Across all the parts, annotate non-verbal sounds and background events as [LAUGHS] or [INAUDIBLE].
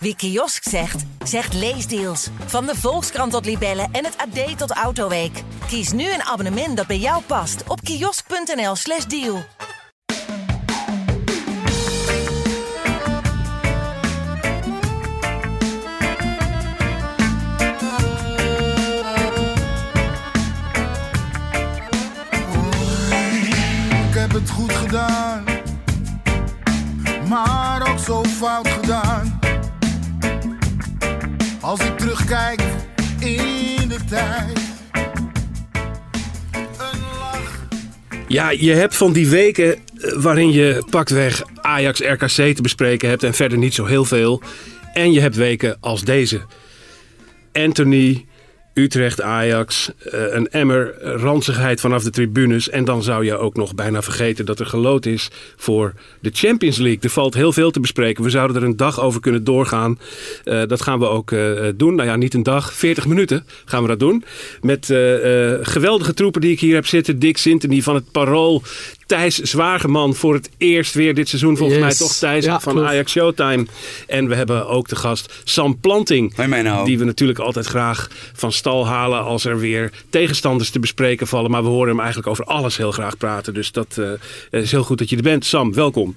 Wie kiosk zegt, zegt leesdeals. Van de Volkskrant tot Libellen en het AD tot Autoweek. Kies nu een abonnement dat bij jou past op kiosk.nl/slash deal. Ik heb het goed gedaan, maar ook zo fout gedaan. Ja, je hebt van die weken eh, waarin je pakweg Ajax RKC te bespreken hebt en verder niet zo heel veel. En je hebt weken als deze. Anthony, Utrecht, Ajax, eh, een emmer ranzigheid vanaf de tribunes. En dan zou je ook nog bijna vergeten dat er geloot is voor de Champions League. Er valt heel veel te bespreken. We zouden er een dag over kunnen doorgaan. Eh, dat gaan we ook eh, doen. Nou ja, niet een dag, 40 minuten gaan we dat doen. Met geweldige troepen die ik hier heb zitten. Dick Sintony van het Parool. Thijs Zwageman voor het eerst weer dit seizoen. Volgens Yes. mij toch Thijs Ja, van klopt. Ajax Showtime. En we hebben ook de gast Sam Planting. Hoi, nou. Die we natuurlijk altijd graag van stal halen als er weer tegenstanders te bespreken vallen. Maar we horen hem eigenlijk over alles heel graag praten. Dus dat eh, is heel goed dat je er bent. Sam, welkom.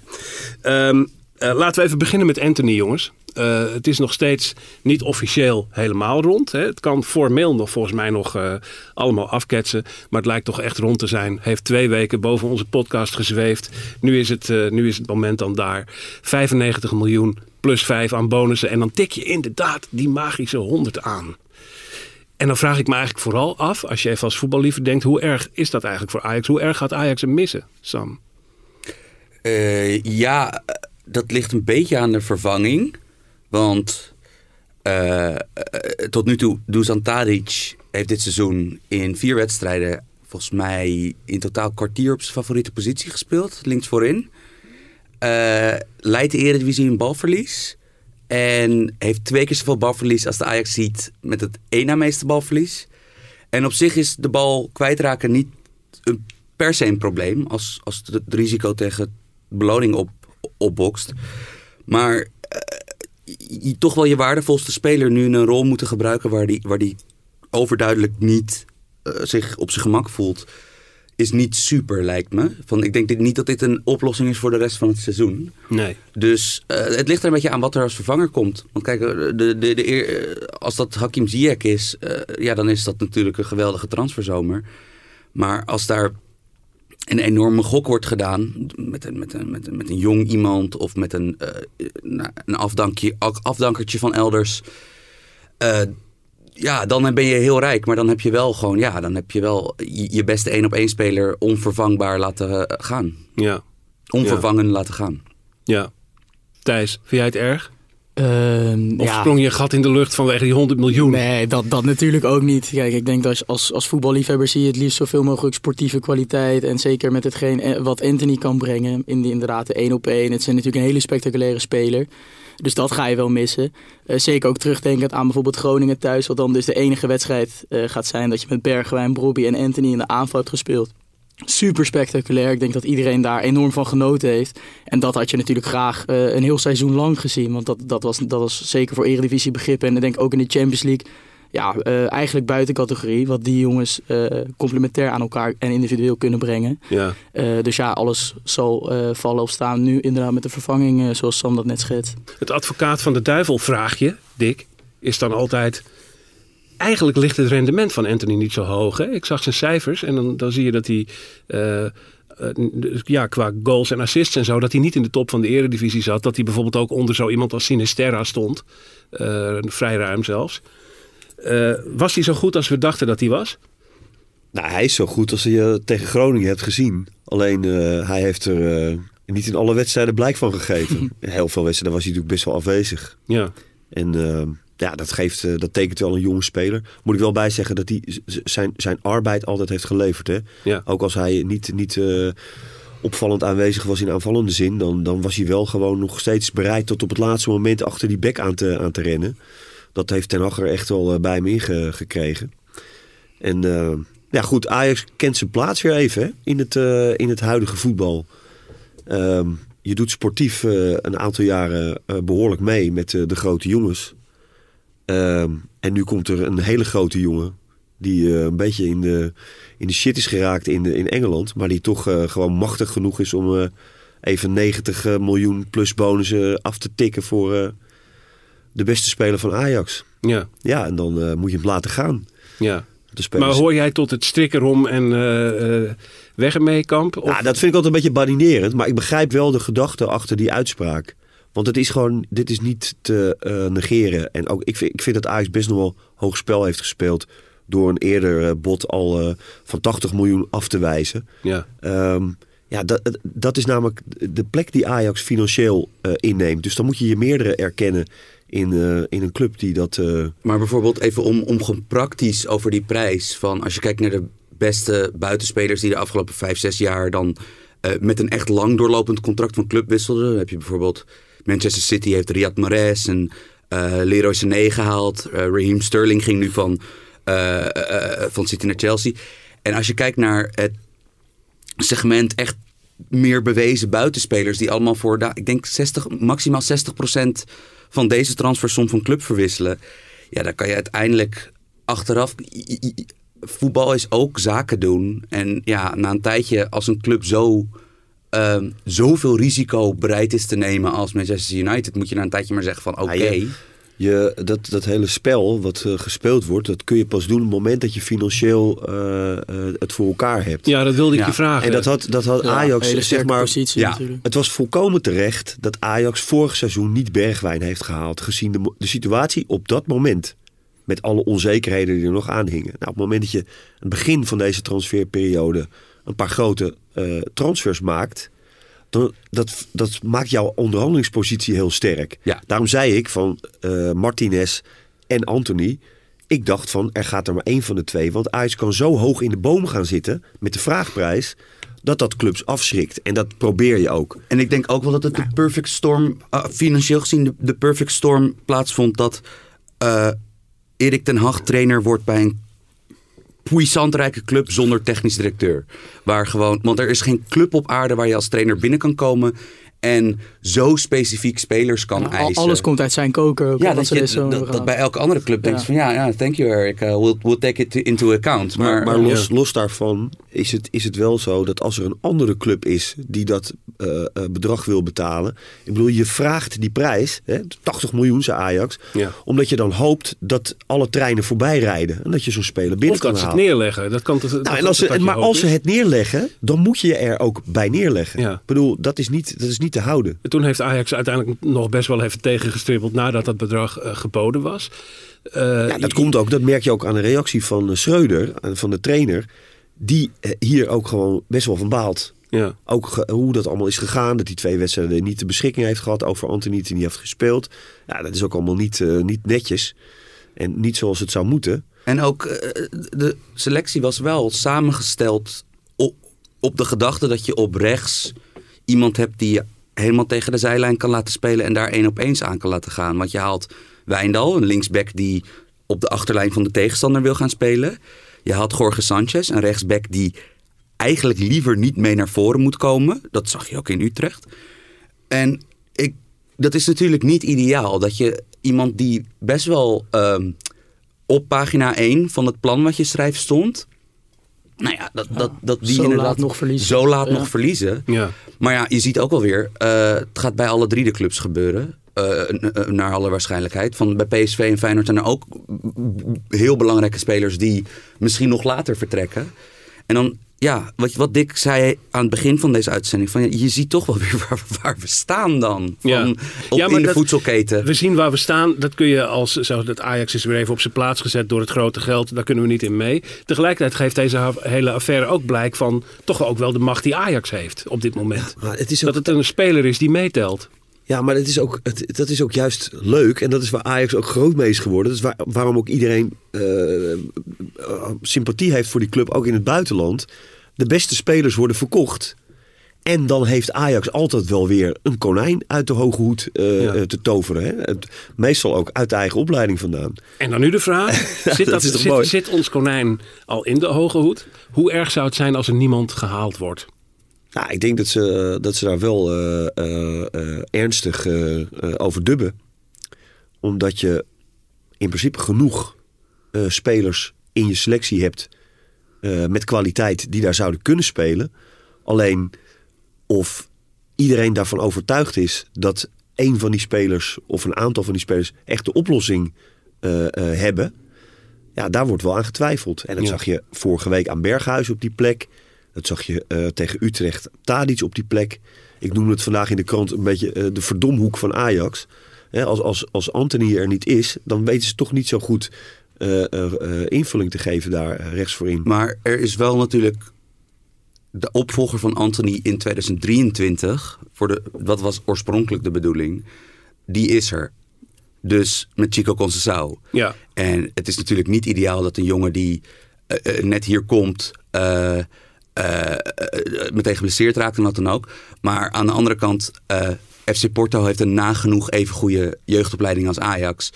Ehm, eh, laten we even beginnen met Anthony, jongens. Eh, het is nog steeds niet officieel helemaal rond. Hè. Het kan formeel nog volgens mij nog eh, allemaal afketsen. Maar het lijkt toch echt rond te zijn. Heeft twee weken boven onze podcast gezweefd. Nu is het, nu is het moment dan daar. 95 miljoen plus 5 aan bonussen. En dan tik je inderdaad die magische 100 aan. En dan vraag ik me eigenlijk vooral af, als je even als voetballiever denkt, hoe erg is dat eigenlijk voor Ajax? Hoe erg gaat Ajax hem missen, Sam? Ja, dat ligt een beetje aan de vervanging. Want eh, eh, tot nu toe, Dusan Tadic heeft dit seizoen in vier wedstrijden... volgens mij in totaal kwartier op zijn favoriete positie gespeeld. Links voorin. Eh, leidt de Eredivisie in balverlies. En heeft twee keer zoveel balverlies als de Ajax ziet met het één na meeste balverlies. En op zich is de bal kwijtraken niet een, per se een probleem. Als, als het risico tegen beloning op, opbokst. Maar eh, je, toch wel je waardevolste speler nu een rol moeten gebruiken waar die, waar die overduidelijk niet eh, zich op zijn gemak voelt. Is niet super, lijkt me. Van, ik denk dit, niet dat dit een oplossing is voor de rest van het seizoen. Nee. Dus eh, het ligt er een beetje aan wat er als vervanger komt. Want kijk, de, de, de, eer- als dat Hakim Ziyech is, ja, dan is dat natuurlijk een geweldige transferzomer. Maar als daar een enorme gok wordt gedaan met een, met een, met een, met een jong iemand of met een, eh, een afdankje, afdankertje van elders. eh, ja, dan ben je heel rijk. Maar dan heb je wel gewoon, ja, dan heb je wel je je beste één op één speler onvervangbaar laten eh, gaan. Ja, Onvervangen laten gaan. ja. Thijs, vind jij het erg? Ehm, Of ja. sprong je een gat in de lucht vanwege die 100 miljoen? Nee, dat, dat natuurlijk ook niet. Kijk, ik denk dat als, als, als voetballiefhebber zie je het liefst zoveel mogelijk sportieve kwaliteit. En zeker met hetgeen eh, wat Anthony kan brengen. In die, inderdaad, de één op één. Het is natuurlijk een hele spectaculaire speler. Dus dat ga je wel missen. Eh, zeker ook terugdenkend aan bijvoorbeeld Groningen thuis. Wat dan dus de enige wedstrijd eh, gaat zijn dat je met Bergwijn, Brobbey en Anthony in de aanval hebt gespeeld. Super spectaculair. Ik denk dat iedereen daar enorm van genoten heeft. En dat had je natuurlijk graag eh, een heel seizoen lang gezien. Want dat, dat, was, dat was zeker voor Eredivisie begrippen. En ik denk ook in de Champions League. Ja, eh, eigenlijk buiten categorie. Wat die jongens eh, complementair aan elkaar en individueel kunnen brengen. Ja. Eh, dus ja, alles zal eh, vallen of staan nu inderdaad met de vervanging zoals Sam dat net schetst. Het advocaat van de duivel vraagje, Dick, is dan altijd... Eigenlijk ligt het rendement van Anthony niet zo hoog. Hè? Ik zag zijn cijfers en dan, dan zie je dat hij... eh, eh, ja, qua goals en assists en zo, dat hij niet in de top van de eredivisie zat. Dat hij bijvoorbeeld ook onder zo iemand als Sinisterra stond. Eh, vrij ruim zelfs. Was hij zo goed als we dachten dat hij was? Nou, hij is zo goed als je tegen Groningen hebt gezien. Alleen hij heeft er niet in alle wedstrijden blijk van gegeven. [LAUGHS] in heel veel wedstrijden was hij natuurlijk best wel afwezig. Ja. En eh, ja, dat, geeft, eh, dat tekent wel een jonge speler. Moet ik wel bij zeggen dat hij zijn, zijn arbeid altijd heeft geleverd. Hè? Ja. Ook als hij niet, niet eh, opvallend aanwezig was in aanvallende zin, dan, dan was hij wel gewoon nog steeds bereid tot op het laatste moment achter die bek aan te, aan te rennen. Dat heeft Ten Hag er echt wel eh, bij hem ingekregen. En ja, goed, Ajax kent zijn plaats weer even hè, in, het, in het huidige voetbal. Ehm, je doet sportief een aantal jaren eh, behoorlijk mee met de grote jongens. Ehm, en nu komt er een hele grote jongen die eh, een beetje in de, in de shit is geraakt in, de, in Engeland. Maar die toch eh, gewoon machtig genoeg is om eh, even 90 eh, miljoen plus bonussen af te tikken voor de beste speler van Ajax. Ja, Ja, en dan moet je hem laten gaan. ja. Maar hoor jij tot het strikkerom en eh weg ermee kamp? Of... Ja, dat vind ik altijd een beetje badinerend. Maar ik begrijp wel de gedachte achter die uitspraak. Want het is gewoon, dit is niet te eh, negeren. En ook, ik vind, ik vind dat Ajax best nog wel hoog spel heeft gespeeld. Door een eerder eh, bod al eh, van 80 miljoen af te wijzen. Ja. Ehm, ja, dat, dat is namelijk de plek die Ajax financieel inneemt. Dus dan moet je je meerdere erkennen in, in een club die dat... Maar bijvoorbeeld even om, om gewoon praktisch over die prijs. Van als je kijkt naar de beste buitenspelers die de afgelopen vijf, zes jaar dan met een echt lang doorlopend contract van club wisselden. Dan heb je bijvoorbeeld Manchester City heeft Riyad Mahrez en eh Leroy Sané gehaald. Eh, Raheem Sterling ging nu van, eh, van City naar Chelsea. En als je kijkt naar het segment echt meer bewezen buitenspelers die allemaal voor, ik denk 60, maximaal 60% van deze transfersom van club verwisselen. Ja, dan kan je uiteindelijk achteraf. Voetbal is ook zaken doen. En ja, na een tijdje, als een club zo. Ehm, zoveel risico bereid is te nemen als Manchester United, moet je na een tijdje maar zeggen van oké. Je- Je, dat, dat hele spel wat eh, gespeeld wordt, dat kun je pas doen op het moment dat je financieel eh, eh, het voor elkaar hebt. ja, dat wilde ik Ja. je vragen. En dat had, dat had Ja, Ajax, hele zeg maar, positie ja. natuurlijk. het was volkomen terecht dat Ajax vorig seizoen niet Bergwijn heeft gehaald. Gezien de, de situatie op dat moment. Met alle onzekerheden die er nog aan hingen. Nou, op het moment dat je aan het begin van deze transferperiode een paar grote eh, transfers maakt. Dan, dat, dat maakt jouw onderhandelingspositie heel sterk. Ja. Daarom zei ik van eh, Martinez en Anthony. Ik dacht van er gaat er maar één van de twee. Want Ajax kan zo hoog in de boom gaan zitten met de vraagprijs. Dat dat clubs afschrikt. En dat probeer je ook. En ik denk ook wel dat het de perfect storm, ah, financieel gezien, de, de perfect storm plaatsvond dat eh Erik ten Hag trainer wordt bij een puissant rijke club zonder technisch directeur. Waar gewoon, want er is geen club op aarde waar je als trainer binnen kan komen en zo specifiek spelers kan Al- eisen. Alles komt uit zijn koker. Ja, dat, ze je, zomer dat, dat bij elke andere club denk je Ja. van ja, ja, thank you Eric, uh, we'll, we'll take it into account. Maar, Maar, maar eh, los, los daarvan is het, is het wel zo dat als er een andere club is die dat eh, eh, bedrag wil betalen. Ik bedoel, je vraagt die prijs, hè, 80 miljoen, zei Ajax. Ja. Omdat je dan hoopt dat alle treinen voorbij rijden. En dat je zo'n speler binnen Of kan dat ze het halen. neerleggen. Dat kan Nou, dat- en als ze, je maar als ze het neerleggen, dan moet je er ook bij neerleggen. Ja. Ik bedoel, dat is niet, dat is niet te houden. Toen heeft Ajax uiteindelijk nog best wel even tegengestribbeld nadat dat bedrag eh, geboden was. Eh, Ja, dat komt ook, dat merk je ook aan de reactie van eh, Schreuder, van de trainer. Die hier ook gewoon best wel van baalt. Ja. Ook hoe dat allemaal is gegaan. Dat hij twee wedstrijden niet de beschikking heeft gehad over Anthony die niet heeft gespeeld. Ja, dat is ook allemaal niet, eh, niet netjes. En niet zoals het zou moeten. En ook de selectie was wel samengesteld op, op de gedachte dat je op rechts iemand hebt die je helemaal tegen de zijlijn kan laten spelen en daar één op eens aan kan laten gaan. Want je haalt Wijndal, een linksback die op de achterlijn van de tegenstander wil gaan spelen. Je haalt Jorge Sanchez, een rechtsback die eigenlijk liever niet mee naar voren moet komen. Dat zag je ook in Utrecht. En ik, dat is natuurlijk niet ideaal. Dat je iemand die best wel ehm, op pagina 1 van het plan wat je schrijft stond. Nou ja, dat, dat, dat die zo inderdaad laat nog verliezen. Zo laat Ja. nog verliezen. Ja. Maar ja, je ziet ook wel weer, eh, het gaat bij alle drie de clubs gebeuren. eh, eh, naar alle waarschijnlijkheid. Van bij PSV en Feyenoord zijn er ook heel belangrijke spelers die misschien nog later vertrekken. En dan, ja, wat, wat Dick zei aan het begin van deze uitzending. Van, je ziet toch wel weer [LAUGHS] waar, waar we staan dan. Van, Ja. op, Ja, maar in de dat- voedselketen. We zien waar we staan. Dat kun je als zo, dat Ajax is weer even op zijn plaats gezet door het grote geld. Daar kunnen we niet in mee. Tegelijkertijd geeft deze hele affaire ook blijk van toch ook wel de macht die Ajax heeft op dit moment. Maar het is Dat ook, het een speler is die meetelt. ja, maar het is ook, het, dat is ook juist leuk. En dat is waar Ajax ook groot mee is geworden. Dat is waar, waarom ook iedereen eh, eh, sympathie heeft voor die club, ook in het buitenland. De beste spelers worden verkocht. En dan heeft Ajax altijd wel weer een konijn uit de hoge hoed eh, Ja. eh, te toveren. Hè? Het- meestal ook uit de eigen opleiding vandaan. En dan nu de vraag: [LAUGHS] zit, dat zit, ons konijn al in de hoge hoed? Hoe erg zou het zijn als er niemand gehaald wordt? Nou, ik denk dat ze, dat ze daar wel eh, ernstig over dubben. Omdat je in principe genoeg spelers in je selectie hebt eh, met kwaliteit die daar zouden kunnen spelen. Alleen of iedereen daarvan overtuigd is dat een van die spelers of een aantal van die spelers echt de oplossing eh, eh, hebben. Ja, daar wordt wel aan getwijfeld. En dat Ja. zag je vorige week aan Berghuis op die plek. Dat zag je tegen Utrecht Tadic op die plek. Ik noemde het vandaag in de krant een beetje de verdomhoek van Ajax. Als, als, als Anthony er niet is, dan weten ze toch niet zo goed invulling te geven daar eh, rechts voorin. Maar er is wel natuurlijk de opvolger van Anthony in 2023. Voor de, wat was oorspronkelijk de bedoeling? Die is er. Dus met Chico Conceição. Ja. En het is natuurlijk niet ideaal dat een jongen die eh, eh, net hier komt. eh, eh, eh, meteen geblesseerd raakt en wat dan ook. Maar aan de andere kant, eh, FC Porto heeft een nagenoeg even goede jeugdopleiding als Ajax.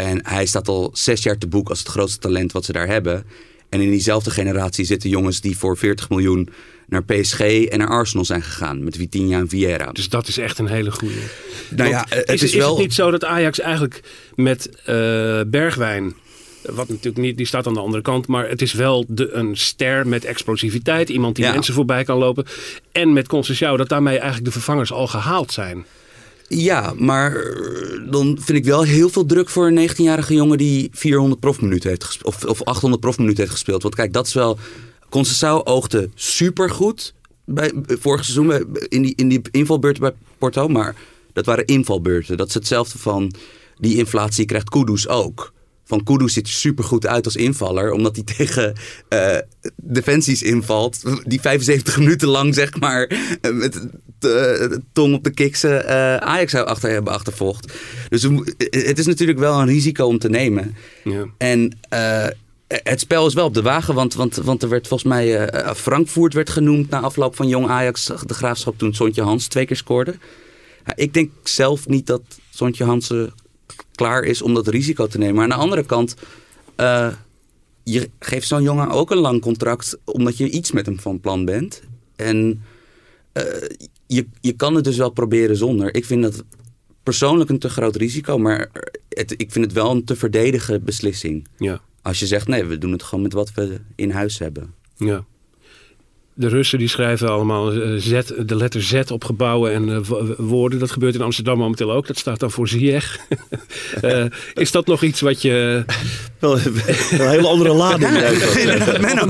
En hij staat al zes jaar te boek als het grootste talent wat ze daar hebben. En in diezelfde generatie zitten jongens die voor 40 miljoen naar PSG en naar Arsenal zijn gegaan. Met Vitinha en Vieira. Dus dat is echt een hele goede. nou ja, het is, is, het niet zo dat Ajax eigenlijk met eh, Bergwijn, wat natuurlijk niet, die staat aan de andere kant, maar het is wel de, een ster met explosiviteit, iemand die Ja. mensen voorbij kan lopen. En met Conceição, dat daarmee eigenlijk de vervangers al gehaald zijn. Ja, maar eh, dan vind ik wel heel veel druk voor een 19-jarige jongen die 400 profminuten heeft gespeeld. Of, of 800 profminuten heeft gespeeld. Want kijk, dat is wel. Conceição oogde supergoed bij vorig seizoen bij- in die, in die invalbeurten bij Porto. Maar dat waren invalbeurten. Dat is hetzelfde van die inflatie krijgt Kudus ook. Van Kudus ziet er supergoed uit als invaller. Omdat hij [LAUGHS] tegen eh, defensies invalt. Die 75 minuten lang zeg maar eh, met de tong op de kiksen eh, Ajax zou achter hebben achtervolgd. Dus het is natuurlijk wel een risico om te nemen. Ja. En eh, het spel is wel op de wagen, want, want, want er werd volgens mij eh, Frankfurt werd genoemd na afloop van Jong Ajax, de graafschap toen Sontje Hans twee keer scoorde. Ik denk zelf niet dat Sontje Hansen klaar is om dat risico te nemen. Maar aan de andere kant, eh, je geeft zo'n jongen ook een lang contract omdat je iets met hem van plan bent. En eh, je, je kan het dus wel proberen zonder. Ik vind dat persoonlijk een te groot risico, maar het, ik vind het wel een te verdedigen beslissing. Ja. Als je zegt, nee, we doen het gewoon met wat we in huis hebben. Ja. De Russen die schrijven allemaal eh, Z, de letter Z op gebouwen en eh, wo- woorden. Dat gebeurt in Amsterdam momenteel ook. Dat staat dan voor Ziyech. [LAUGHS] Eh, is dat nog iets wat je... [LAUGHS] Wel een hele andere lading. [LAUGHS] Menno,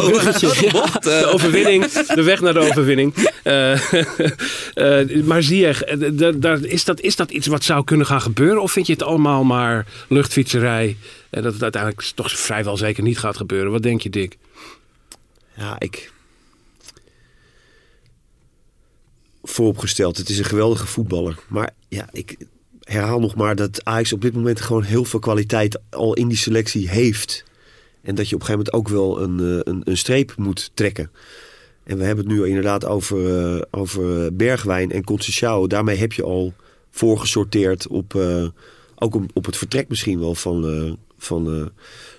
De overwinning, de weg naar de overwinning. Eh, eh, maar daar- is, dat, is dat iets wat zou kunnen gaan gebeuren? Of vind je het allemaal maar luchtfietserij? En dat het uiteindelijk toch vrijwel zeker niet gaat gebeuren. Wat denk je, Dick? Ja, ik. Vooropgesteld, het is een geweldige voetballer. Maar ja, ik herhaal nog maar dat Ajax op dit moment gewoon heel veel kwaliteit al in die selectie heeft. En dat je op een gegeven moment ook wel een, eh, een, een streep moet trekken. En we hebben het nu inderdaad over, eh, over Bergwijn en Conceição. Daarmee heb je al voorgesorteerd op, eh, ook op, het vertrek misschien wel van, van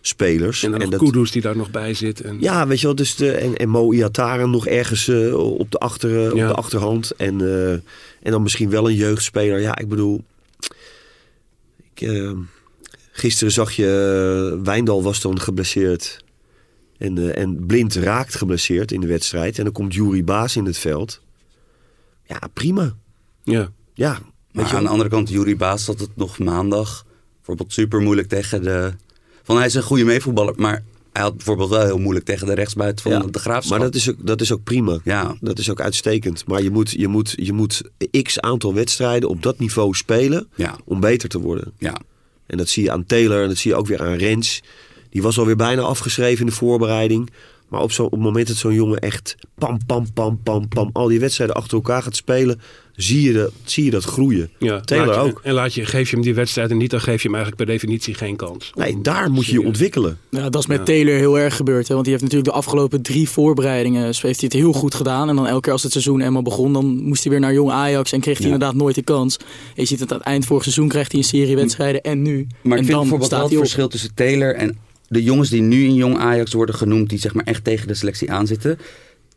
spelers. En dan nog dat- Kudus die daar nog bij zit. En, ja, weet je wel, dus de, en, en Mo Iataren nog ergens eh, op, de achter, eh, Ja. op de achterhand. En, eh, en dan misschien wel een jeugdspeler. Ja, ik bedoel... Ik, eh, gisteren zag je, Wijndal was dan geblesseerd. En, eh, en Blind raakt geblesseerd in de wedstrijd. En dan komt Jury Baas in het veld. Ja, prima. ja. Ja, Maar aan de andere kant, Jury Baas had het nog maandag bijvoorbeeld super moeilijk tegen de... Van hij is een goede meevoetballer, maar hij had bijvoorbeeld wel heel moeilijk tegen de rechtsbuiten van Ja, de Graafschap. Maar dat is, ook, dat is ook prima. Ja. Dat is ook uitstekend. Maar je moet, je, moet, je moet x aantal wedstrijden op dat niveau spelen Ja, om beter te worden. ja. En dat zie je aan Taylor en dat zie je ook weer aan Rens. Die was alweer bijna afgeschreven in de voorbereiding. Maar op, zo, op het moment dat zo'n jongen echt pam, pam, pam, pam, pam... al die wedstrijden achter elkaar gaat spelen... zie je, dat, zie je dat groeien. Ja, Taylor laat je- ook. En laat je, geef je hem die wedstrijd en niet, dan geef je hem eigenlijk per definitie geen kans. Nee, daar moet je je ontwikkelen. Ja, dat is met Ja. Taylor heel erg gebeurd. Hè? Want die heeft natuurlijk de afgelopen drie voorbereidingen heeft hij het heel goed gedaan. En dan elke keer als het seizoen eenmaal begon, dan moest hij weer naar Jong Ajax en kreeg hij Ja. inderdaad nooit de kans. En je ziet het aan het eind vorig seizoen krijgt hij een serie wedstrijden en nu. Maar en ik vind bijvoorbeeld wel het verschil tussen Taylor en de jongens die nu in Jong Ajax worden genoemd, die zeg maar echt tegen de selectie aanzitten.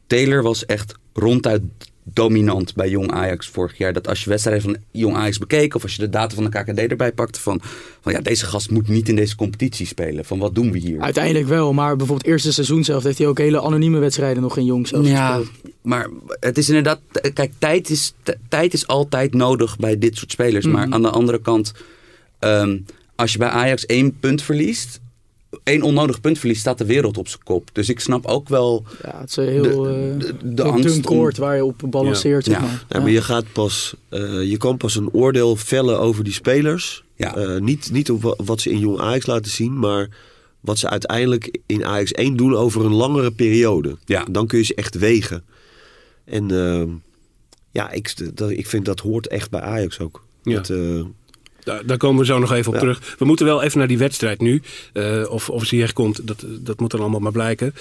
Taylor was echt ronduit dominant bij Jong Ajax vorig jaar. Dat als je wedstrijden van Jong Ajax bekeek... of als je de data van de KKD erbij pakte... van, van ja, deze gast moet niet in deze competitie spelen. Van wat doen we hier? Uiteindelijk wel, maar bijvoorbeeld eerste seizoen zelf heeft hij ook hele anonieme wedstrijden nog in Jong zelf Ja, gespeeld. maar het is inderdaad... Kijk, tijd is, tijd is altijd nodig bij dit soort spelers. Maar aan de andere kant... ehm, als je bij Ajax één punt verliest... één onnodig punt verliest, staat de wereld op zijn kop. Dus ik snap ook wel... Ja, het is een heel De- eh, de- de heel angst dun om- koord waar je op balanceert, zeg Ja. maar. Ja, maar je gaat pas, eh, je kan pas een oordeel vellen over die spelers. Ja. Eh, niet, niet op wa- wat ze in Jong Ajax laten zien, maar wat ze uiteindelijk in Ajax 1 doen over een langere periode. Ja. Dan kun je ze echt wegen. En ehm, ja, ik, dat, ik vind dat hoort echt bij Ajax ook. Ja. Dat, eh, Daar, daar komen we zo nog even op Ja. terug. We moeten wel even naar die wedstrijd nu. Eh, of, of ze hier komt, dat, dat moet dan allemaal maar blijken.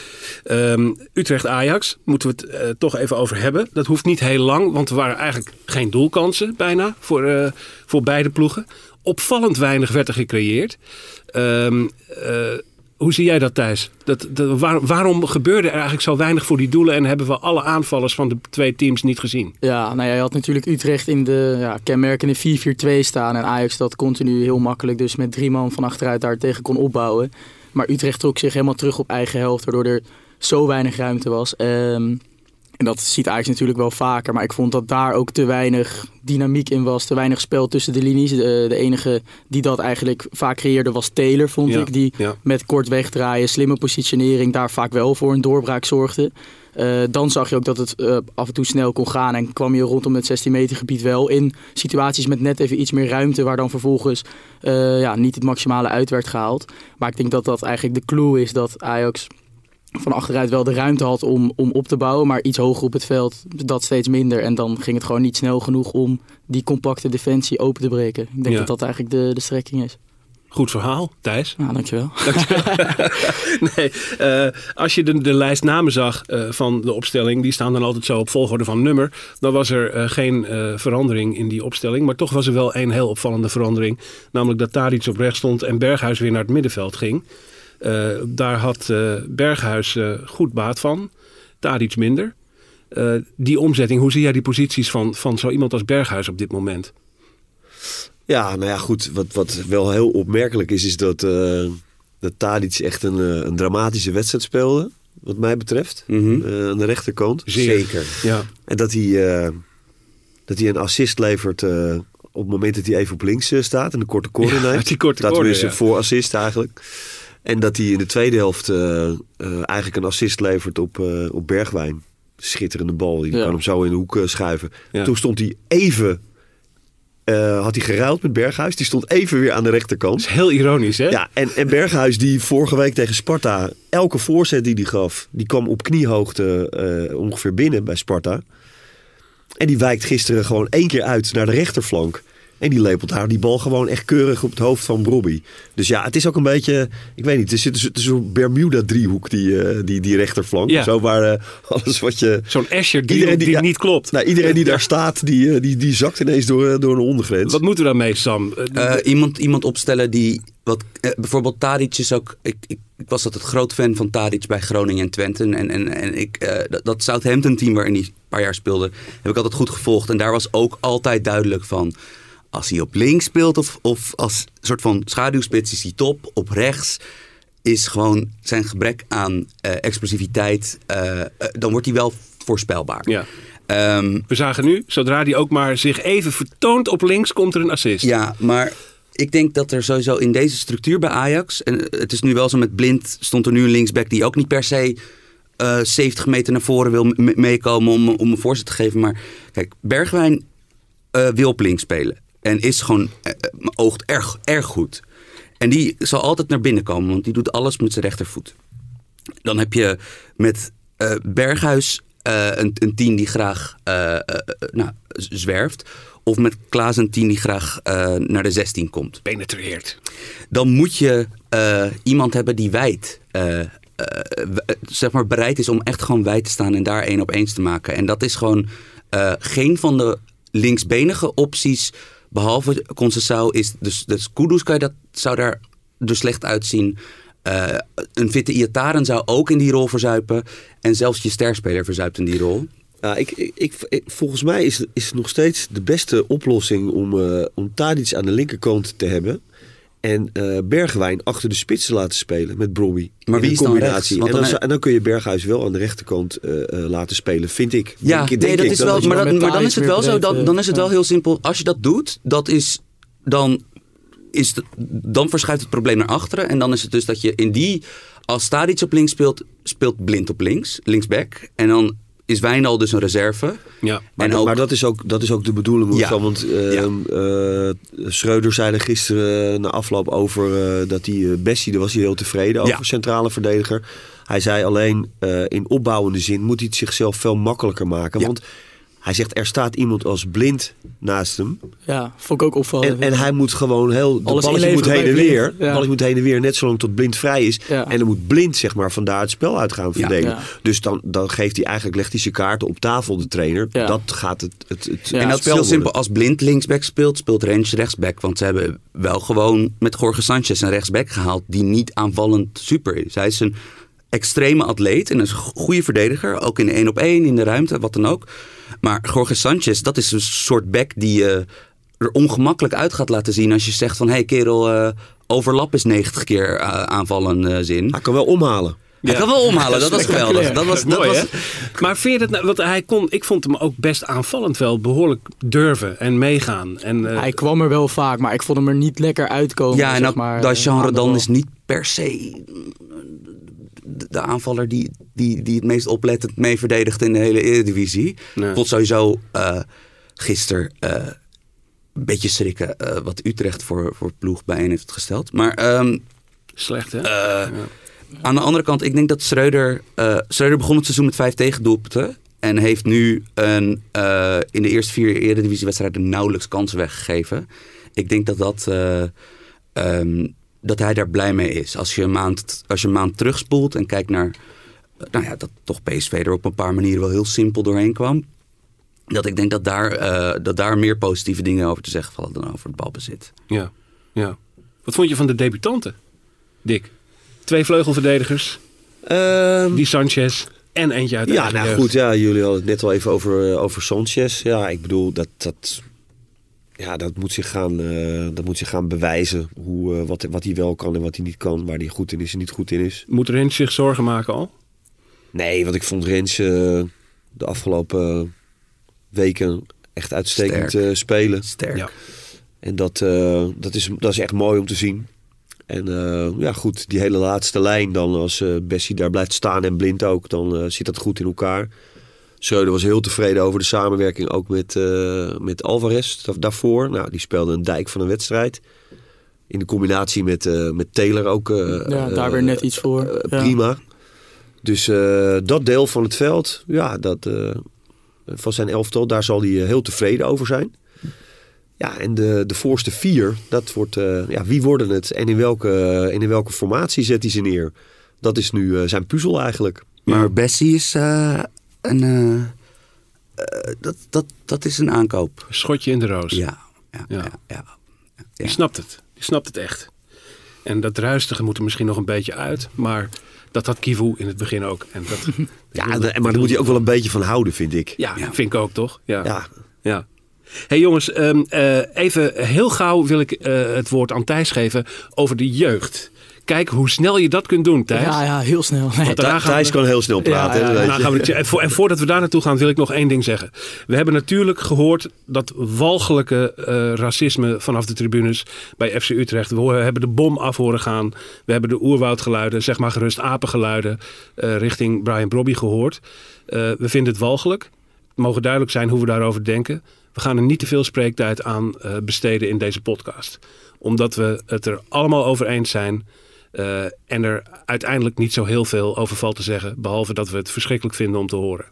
Ehm, Utrecht-Ajax, moeten we het eh, toch even over hebben. Dat hoeft niet heel lang, want er waren eigenlijk geen doelkansen bijna voor, eh, voor beide ploegen. Opvallend weinig werd er gecreëerd. Ehm, eh, hoe zie jij dat, Thijs? Dat, dat, waar- waarom gebeurde er eigenlijk zo weinig voor die doelen en hebben we alle aanvallers van de twee teams niet gezien? Ja, nou ja, je had natuurlijk Utrecht in de ja, kenmerkende 4-4-2 staan. En Ajax dat continu heel makkelijk dus met drie man van achteruit daar tegen kon opbouwen. Maar Utrecht trok zich helemaal terug op eigen helft, waardoor er zo weinig ruimte was. Ehm, en dat ziet Ajax natuurlijk wel vaker. Maar ik vond dat daar ook te weinig dynamiek in was. Te weinig spel tussen de linies. De, de enige die dat eigenlijk vaak creëerde was Taylor, vond Ja, ik. Die ja. met kort wegdraaien, slimme positionering daar vaak wel voor een doorbraak zorgde. Eh, dan zag je ook dat het eh, af en toe snel kon gaan en kwam je rondom het 16 meter gebied wel in situaties met net even iets meer ruimte waar dan vervolgens eh, ja, niet het maximale uit werd gehaald. Maar ik denk dat dat eigenlijk de clue is dat Ajax van achteruit wel de ruimte had om, om op te bouwen, maar iets hoger op het veld dat steeds minder. En dan ging het gewoon niet snel genoeg om die compacte defensie open te breken. Ik denk Ja. dat dat eigenlijk de, de strekking is. Goed verhaal, Thijs. Nou, dankjewel. [LAUGHS] [LAUGHS] nee, eh, als je de, de lijst namen zag eh, van de opstelling, die staan dan altijd zo op volgorde van nummer. Dan was er eh, geen verandering in die opstelling. Maar toch was er wel een heel opvallende verandering. Namelijk dat Tadic op rechts stond en Berghuis weer naar het middenveld ging. Eh, daar had eh, Berghuis eh, goed baat van. Tadic minder. Eh, die omzetting, hoe zie jij die posities van, van zo iemand als Berghuis op dit moment? Ja, nou ja, goed. Wat, wat wel heel opmerkelijk is, is dat, eh dat Tadic echt een, een dramatische wedstrijd speelde. Wat mij betreft. Mhm. Aan de rechterkant. Zeker. Ja, En dat hij, dat hij een assist levert op het moment dat hij even op links staat. En een korte corner [LAUGHS] Ja, die korte dat corner, is een ja. voorassist eigenlijk. En dat hij in de tweede helft eh, eh, eigenlijk een assist levert op, eh, op Bergwijn. Schitterende bal. Die Ja. kan hem zo in de hoek schuiven. Ja. Toen stond hij even... had hij geruild met Berghuis. Die stond even weer aan de rechterkant. dat is heel ironisch hè? Ja, en, en Berghuis die vorige week tegen Sparta... elke voorzet die hij gaf, die kwam op kniehoogte eh, ongeveer binnen bij Sparta. En die wijkt gisteren gewoon één keer uit naar de rechterflank. En die lepelt daar die bal gewoon echt keurig op het hoofd van Robbie. Dus ja, het is ook een beetje... Ik weet niet, het zit het is zo'n Bermuda-driehoek, die, eh, die, die rechterflank. Ja. Zo waar eh, alles wat je... Zo'n Asher die, die, ja. niet klopt. Nou, iedereen die [LAUGHS] daar staat, die, eh, die, die zakt ineens door, door een ondergrens. Wat moeten we daarmee, Sam? Iemand, iemand opstellen die. Wat, eh, bijvoorbeeld Tadic is ook. Ik, ik, ik was altijd groot fan van Tadic bij Groningen en Twente. En, en, en ik, eh, dat, dat Southampton team waarin hij een paar jaar speelde. heb ik altijd goed gevolgd. En daar was ook altijd duidelijk van. Als hij op links speelt of, of als soort van schaduwspits is hij top. Op rechts is gewoon zijn gebrek aan eh, explosiviteit. eh, eh, dan wordt hij wel voorspelbaar. ja. Ehm, We zagen nu, zodra die ook maar zich even vertoont op links, komt er een assist. Ja, maar ik denk dat er sowieso in deze structuur bij Ajax... en het is nu wel zo met Blind, stond er nu een linksback... die ook niet per se eh 70 meter naar voren wil me- meekomen om, om een voorzet te geven. Maar kijk, Bergwijn wil op links spelen. En is gewoon, eh, eh, oogt erg, erg goed. En die zal altijd naar binnen komen, want die doet alles met zijn rechtervoet. Dan heb je met eh, Berghuis een, een team die graag eh, nou, zwerft. Of met Klaas een team die graag naar de 16 komt. Penetreert. Dan moet je iemand hebben die wijd, zeg maar bereid is om echt gewoon wijd te staan en daar één op eens te maken. En dat is gewoon geen van de linksbenige opties, behalve Concessao, is dus, dus Kudus kan je dat, zou daar er slecht uitzien. Eh, een fitte Iataren zou ook in die rol verzuipen. En zelfs je sterspeler verzuipt in die rol. Ja, ik, ik, volgens mij is, is het nog steeds de beste oplossing om, eh om Tadic aan de linkerkant te hebben. En eh, Bergwijn achter de spits te laten spelen met Brobby. Maar In wie een is dan combinatie. rechts? En dan, en kun je Berghuis wel aan de rechterkant eh, eh, laten spelen, vind ik. Ja, Denk- nee, denk dat ik. is wel, je maar, dan dat- maar is het wel zo, breed, dan, dan is het wel heel simpel. Als je dat doet, dat is dan, is het, dan verschuift het probleem naar achteren. En dan is het dus dat je in die, als Stadic op links speelt, speelt Blind op links, linksback. En dan is Wijndal dus een reserve. Ja. Maar, En dat, ook- maar dat, is ook, dat is ook de bedoeling. Ja. Want eh, Ja. eh, Schreuder zei er gisteren na afloop over eh, dat die uh, Bessie, daar was hij heel tevreden over, Ja. centrale verdediger. Hij zei alleen eh, in opbouwende zin moet hij het zichzelf veel makkelijker maken. Ja. Want hij zegt er staat iemand als blind naast hem. Ja, vond ik ook opvallend. En, en hij moet gewoon heel. De Alles balletje moet heen en weer. Ja. Balletje moet heen en weer, net zolang tot blind vrij is. Ja. En dan moet blind, zeg maar, vandaar het spel uit gaan verdelen. Ja. Dus dan, dan geeft hij eigenlijk, legt hij zijn kaarten op tafel, de trainer. Ja. Dat gaat het, het, het Ja. en dat is spel heel simpel. Als Blind linksback speelt, speelt Rens rechtsback. Want ze hebben wel gewoon met Jorge Sanchez een rechtsback gehaald die niet aanvallend super is. Hij is een extreme atleet en een goede verdediger. Ook in de één op één, in de ruimte, wat dan ook. Maar Jorge Sanchez, dat is een soort back die je er ongemakkelijk uit gaat laten zien als je zegt van... hé hey kerel, eh, overlap is 90 keer eh, aanvallen eh, zin. Hij kan wel omhalen. Hij kan wel omhalen, [LAUGHS] dat was geweldig. Dat was, dat Mooi, was? Maar vind je dat nou, want hij kon, ik vond hem ook best aanvallend wel behoorlijk durven en meegaan. En, eh, Hij kwam er wel vaak, maar ik vond hem er niet lekker uitkomen. Ja, en zeg ook maar, dat eh, genre dan is niet per se de, aanvaller die, die, die het meest oplettend mee verdedigt in de hele Eredivisie. Nee. Sowieso eh gisteren eh, een beetje schrikken eh, wat Utrecht voor, voor ploeg bijeen heeft gesteld. Maar ehm, slecht hè? aan de andere kant, ik denk dat Schreuder... Schreuder begon het seizoen met vijf tegendoelpunten. En heeft nu een, in de eerste vier eredivisiewedstrijden nauwelijks kansen weggegeven. Ik denk dat, dat, eh, ehm, dat hij daar blij mee is. Als je een maand, als je een maand terugspoelt en kijkt naar... eh, nou ja, dat toch PSV er op een paar manieren wel heel simpel doorheen kwam. Dat ik denk dat daar, eh, dat daar meer positieve dingen over te zeggen vallen dan over het balbezit. Ja, ja. Wat vond je van de debutanten, Dick? Twee vleugelverdedigers, Ehm, die Sanchez en eentje uit de ja, nou jeugd. goed. Ja, jullie hadden het net al even over, eh, over Sanchez. Ja, ik bedoel, dat, dat, ja, dat, moet zich gaan, eh, dat moet zich gaan bewijzen. Hoe, eh, wat, wat hij wel kan en wat hij niet kan. Waar hij goed in is en niet goed in is. Moet Rens zich zorgen maken al? Nee, want ik vond Rens eh, de afgelopen weken echt uitstekend Sterk. eh, spelen. Sterk. Ja. En dat, eh, dat, is, dat is echt mooi om te zien. En eh, ja, goed, die hele laatste lijn dan, als eh Bessie daar blijft staan en blind ook, dan zit dat goed in elkaar. Schreuder was heel tevreden over de samenwerking ook met, eh, met Alvarez da- daarvoor. Nou, die speelde een dijk van een wedstrijd. In de combinatie met, eh, met Taylor ook. eh, Ja, daar weer net iets voor. Ja. Prima. Dus eh, dat deel van het veld, ja, dat, eh, van zijn elftal, daar zal hij heel tevreden over zijn. Ja, en de, de voorste vier, dat wordt, eh, ja, wie worden het en in welke, en in welke formatie zet hij ze neer? Dat is nu eh, zijn puzzel eigenlijk. Maar Bessie is eh, een. eh, eh, dat, dat, dat is een aankoop. Schotje in de roos. Ja, ja, Ja. ja. ja, ja. Die snapt het. Die snapt het echt. En dat ruistige moet er misschien nog een beetje uit. Maar dat had Kivu in het begin ook. En dat, [LAUGHS] Ja, maar daar moet hij ook wel een beetje van houden, vind ik. Ja, Ja. vind ik ook toch? Ja. Ja, ja. hey jongens, ehm, eh, even heel gauw wil ik eh, het woord aan Thijs geven over de jeugd. Kijk hoe snel je dat kunt doen, Thijs. Ja, ja, heel snel. Nee. Want daarna gaan we- Thijs kan heel snel praten. Ja, Nou, gaan we en, voor- en voordat we daar naartoe gaan, wil ik nog één ding zeggen. We hebben natuurlijk gehoord dat walgelijke eh, racisme vanaf de tribunes bij FC Utrecht. We hebben de bom af horen gaan. We hebben de oerwoudgeluiden, zeg maar gerust apengeluiden, eh, richting Brian Brobby gehoord. Eh, we vinden het walgelijk. Het mogen duidelijk zijn hoe we daarover denken. We gaan er niet te veel spreektijd aan eh, besteden in deze podcast. Omdat we het er allemaal over eens zijn. Eh, en er uiteindelijk niet zo heel veel over valt te zeggen. Behalve dat we het verschrikkelijk vinden om te horen.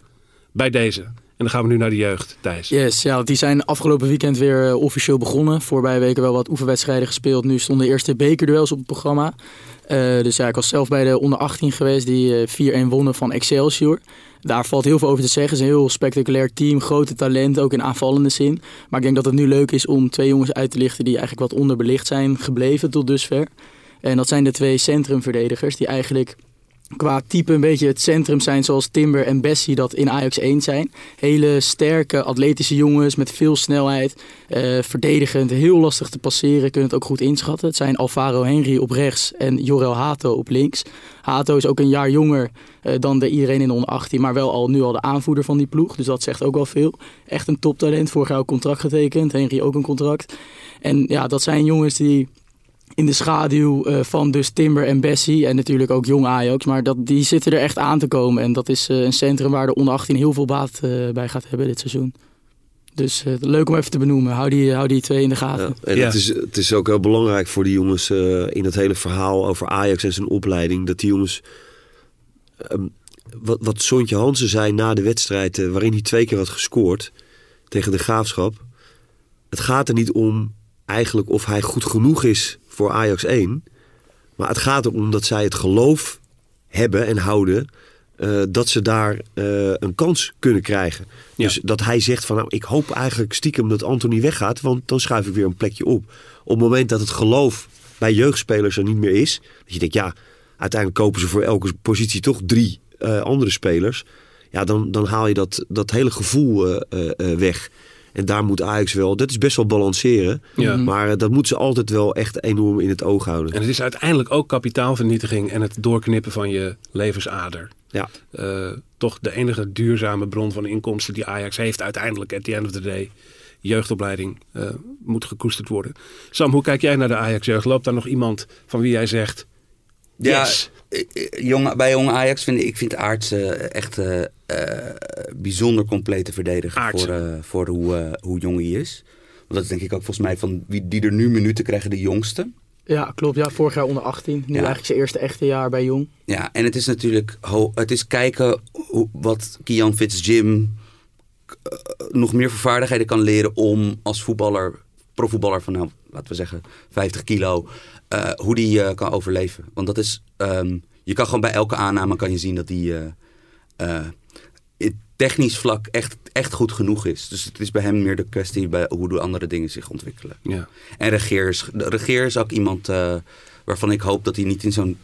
Bij deze. En dan gaan we nu naar de jeugd, Thijs. Yes, ja, die zijn afgelopen weekend weer eh, officieel begonnen. Voorbij weken wel wat oefenwedstrijden gespeeld. Nu stonden de eerste bekerduels op het programma. Eh, dus ja, ik was zelf bij de onder 18 geweest die eh, 4-1 wonnen van Excelsior. Daar valt heel veel over te zeggen. Het is een heel spectaculair team, grote talent, ook in aanvallende zin. Maar ik denk dat het nu leuk is om twee jongens uit te lichten die eigenlijk wat onderbelicht zijn gebleven tot dusver. En dat zijn de twee centrumverdedigers die eigenlijk qua type een beetje het centrum zijn zoals Timber en Bessie dat in Ajax 1 zijn. Hele sterke, atletische jongens met veel snelheid. eh, verdedigend, heel lastig te passeren, kunnen het ook goed inschatten. Het zijn Alvaro Henry op rechts en Jorel Hato op links. Hato is ook een jaar jonger eh, dan de iedereen in de onder 18, maar wel al, nu al de aanvoerder van die ploeg. Dus dat zegt ook wel veel. Echt een toptalent, vorig jaar ook contract getekend. Henry ook een contract. En ja, dat zijn jongens die in de schaduw eh, van dus Timber en Bessie en natuurlijk ook jong Ajax. Maar dat, die zitten er echt aan te komen. En dat is eh, een centrum waar de onder 18 heel veel baat eh, bij gaat hebben dit seizoen. Dus eh, leuk om even te benoemen. Hou die, hou die twee in de gaten. Ja, en Ja. Het, is, het is ook heel belangrijk voor die jongens eh, in het hele verhaal over Ajax en zijn opleiding. Dat die jongens. ehm, wat, wat Sontje Hansen zei na de wedstrijd, waarin hij twee keer had gescoord tegen de graafschap. Het gaat er niet om eigenlijk of hij goed genoeg is voor Ajax 1. Maar het gaat erom dat zij het geloof hebben en houden. eh, dat ze daar eh, een kans kunnen krijgen. Ja. Dus dat hij zegt van nou, ik hoop eigenlijk stiekem dat Anthony weggaat, want dan schuif ik weer een plekje op. Op het moment dat het geloof bij jeugdspelers er niet meer is, dat je denkt ja, uiteindelijk kopen ze voor elke positie toch drie eh, andere spelers. Ja, dan, dan haal je dat, dat hele gevoel weg. En daar moet Ajax wel, dat is best wel balanceren. Ja. Maar eh, dat moeten ze altijd wel echt enorm in het oog houden. En het is uiteindelijk ook kapitaalvernietiging en het doorknippen van je levensader. Ja. Eh, toch de enige duurzame bron van inkomsten die Ajax heeft uiteindelijk, at the end of the day. Jeugdopleiding eh, moet gekoesterd worden. Sam, hoe kijk jij naar de Ajax-jeugd? Loopt daar nog iemand van wie jij zegt... Ja, Yes. eh, eh, jong, bij jong Ajax vind ik, ik vind Aarts eh, echt eh, eh, bijzonder complete verdediger Aartsen. voor, eh, voor hoe, hoe jong hij is. Want dat is denk ik ook volgens mij van wie die er nu minuten krijgen de jongste. Ja, klopt. Ja, vorig jaar onder 18. Nu Ja. eigenlijk zijn eerste echte jaar bij Jong. Ja, en het is natuurlijk het is kijken hoe, wat Kian Fitzjim nog meer voor vaardigheden kan leren om als voetballer, profvoetballer van nou, laten we zeggen 50 kilo, eh, hoe die eh, kan overleven. Want dat is, ehm, je kan gewoon bij elke aanname kan je zien dat die eh, eh, technisch vlak echt, echt goed genoeg is. Dus het is bij hem meer de kwestie bij hoe de andere dingen zich ontwikkelen. Ja. En Regeer is, de Regeer is ook iemand eh, waarvan ik hoop dat hij niet in zo'n